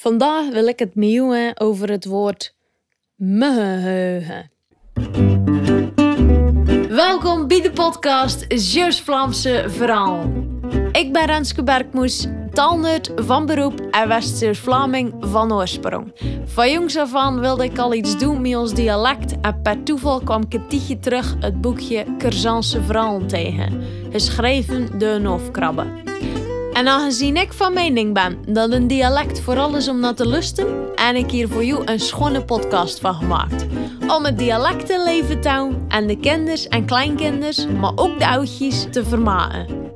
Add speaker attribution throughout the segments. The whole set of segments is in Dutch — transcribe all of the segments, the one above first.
Speaker 1: Vandaag wil ik het met over het woord meheugen. Welkom bij de podcast Zeus Vlaamse Verhaal. Ik ben Renske Bergmoes, taalnerd van beroep en West-Vlaming van oorsprong. Van jongs af aan wilde ik al iets doen met ons dialect en per toeval kwam ik een terug het boekje Curzanse Verhaal tegen, geschreven door een hoofdkrabbe. En aangezien ik van mening ben dat een dialect vooral is om naar te lusten, en ik hier voor jou een schone podcast van gemaakt. Om het dialectenleven te houden en de kinders en kleinkinders, maar ook de oudjes te vermaken.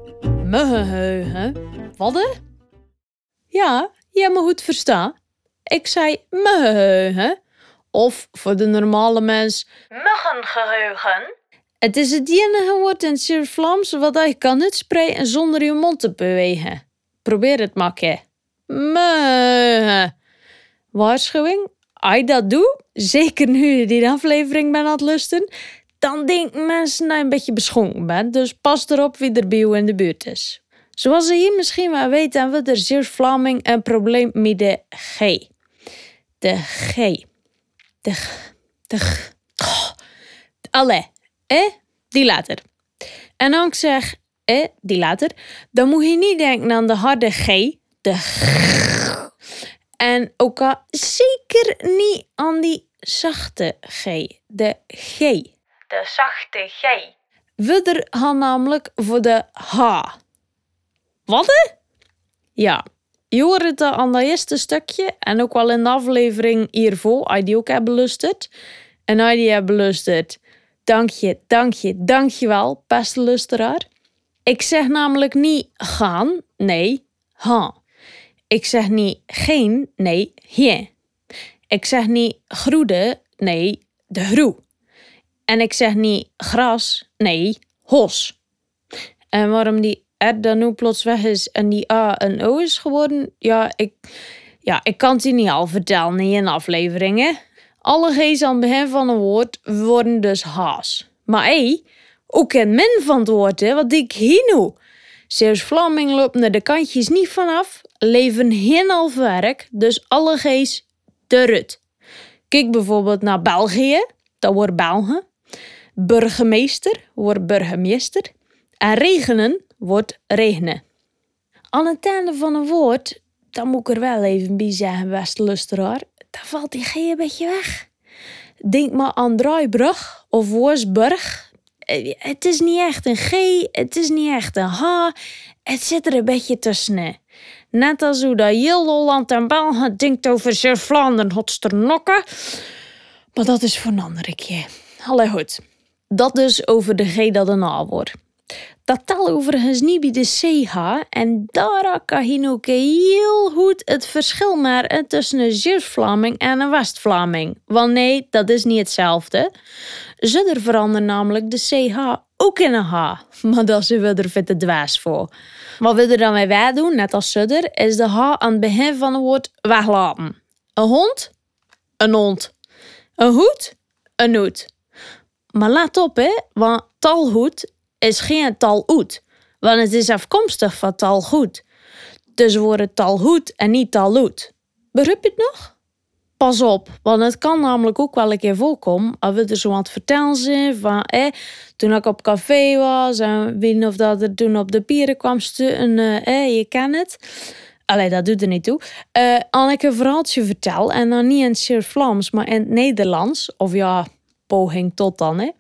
Speaker 1: Wat? Ja, jij me goed verstaan. Ik zei meheugen. Of voor de normale mens, muggengeheugen. Het is het enige woord in het Vlaams wat je kan uitspreken zonder je mond te bewegen. Probeer het. Meugen. Waarschuwing, als je dat doet, zeker nu je die aflevering bent aan het lusten, dan denken mensen dat je een beetje beschonken bent. Dus pas erop wie er bij jou in de buurt is. Zoals je hier misschien wel weet, hebben we er zeer Vlaming een probleem met de G. De G. De G. Oh. Eh? Die later. En als ik zeg, eh? Die later, dan moet je niet denken aan de harde G. De G. En ook al zeker niet aan die zachte G. De G.
Speaker 2: De zachte G.
Speaker 1: We gaan namelijk voor de H. Wat? Ja, je hoort het aan dat eerste stukje en ook wel in de aflevering hiervoor, als je die ook hebt. En als je die hebt dank je, dank je, dank je wel, beste lusteraar. Ik zeg namelijk niet gaan, nee, ha. Ik zeg niet geen, nee, geen. Ik zeg niet groede, nee, de groe. En ik zeg niet gras, nee, hos. En waarom die R dan nu plots weg is en die A een O is geworden, ja, ik, ja, ik kan het je niet al vertellen in afleveringen. Alle G's aan het begin van een woord worden dus haas. Maar hé, ook in min van het woord, wat ik hier nu. Zeeuws-Vlaming loopt er de kantjes niet vanaf, leven geen half werk, dus alle G's de rut. Kijk bijvoorbeeld naar België, dat wordt Belgen. Burgemeester wordt burgemeester. En regenen wordt regenen. Aan het einde van een woord, dan moet ik er wel even bij zeggen, Westlusteraar, dan valt die G een beetje weg. Denk maar aan Draaibrug of Woersburg. Het is niet echt een G, het is niet echt een H, het zit er een beetje tussen. Net als hoe dat heel Holland en België denkt over Zeeuw-Vlaanderen hotsternokken. Maar dat is voor een andere keer. Allee goed. Dat dus over de G dat een A wordt. Dat tel overigens niet bij de CH en daar kan je ook heel goed het verschil maken tussen een Zeeuws-Vlaming en een West-Vlaming. Want nee, dat is niet hetzelfde. Ze veranderen namelijk de CH ook in een H, maar dat zijn we er vet te dwaas voor. Wat we er dan mee wij doen, net als Sudder, is de H aan het begin van het woord weglaten. Een hond, een hond. Een hoed, een hoed. Maar let op, hè, want talhoed is geen talhoed, want het is afkomstig van talgoed. Dus wordt talhoed en niet talhoed. Begrijp je het nog? Pas op, want het kan namelijk ook wel een keer voorkomen als we er zo aan het vertellen van, eh, toen ik op café was en weet of dat er toen op de pieren kwam en uh, eh, je kent het. Allee, dat doet er niet toe. Uh, als ik een verhaaltje vertel, en dan niet in het Vlaams, maar in het Nederlands, of ja, poging tot dan, hè,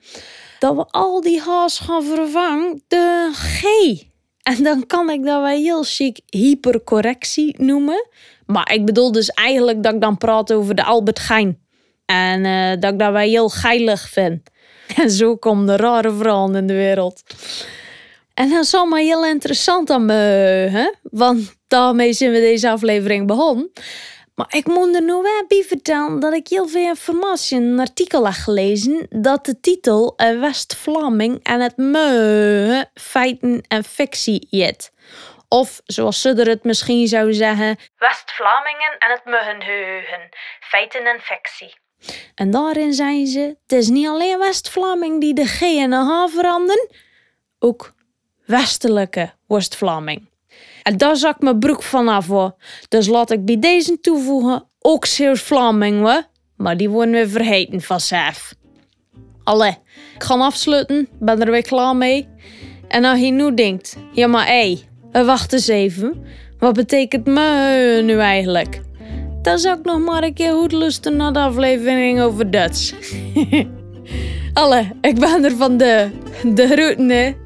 Speaker 1: dat we al die haas gaan vervangen de G. En dan kan ik dat wel heel chic hypercorrectie noemen. Maar ik bedoel dus eigenlijk dat ik dan praat over de Albert Gein. En uh, dat ik dat wel heel geilig vind. En zo komen de rare vrouwen in de wereld. En dat is allemaal heel interessant aan me, hè? want daarmee zijn we deze aflevering begonnen. Maar ik moet er nu wel bij vertellen dat ik heel veel informatie in een artikel heb gelezen dat de titel West-Vlaming en het meugen feiten en fictie jet. Of zoals ze het misschien zou zeggen:
Speaker 2: West-Vlamingen en het muggenheugen, feiten en fictie.
Speaker 1: En daarin zijn ze: het is niet alleen West-Vlaming die de G en de H veranderen, ook westelijke West-Vlaming. En daar zak mijn broek vanaf hoor. Dus laat ik bij deze toevoegen ook Zeeuws-Vlaming hoor. Maar die worden we vergeten vanzelf. Allee, ik ga afsluiten. Ben er weer klaar mee. En als je nu denkt, ja maar hé, hey, wacht eens even. Wat betekent me nu eigenlijk? Dan zou ik nog maar een keer goed lusten naar de aflevering over Duits. Alle, ik ben er van de, de route.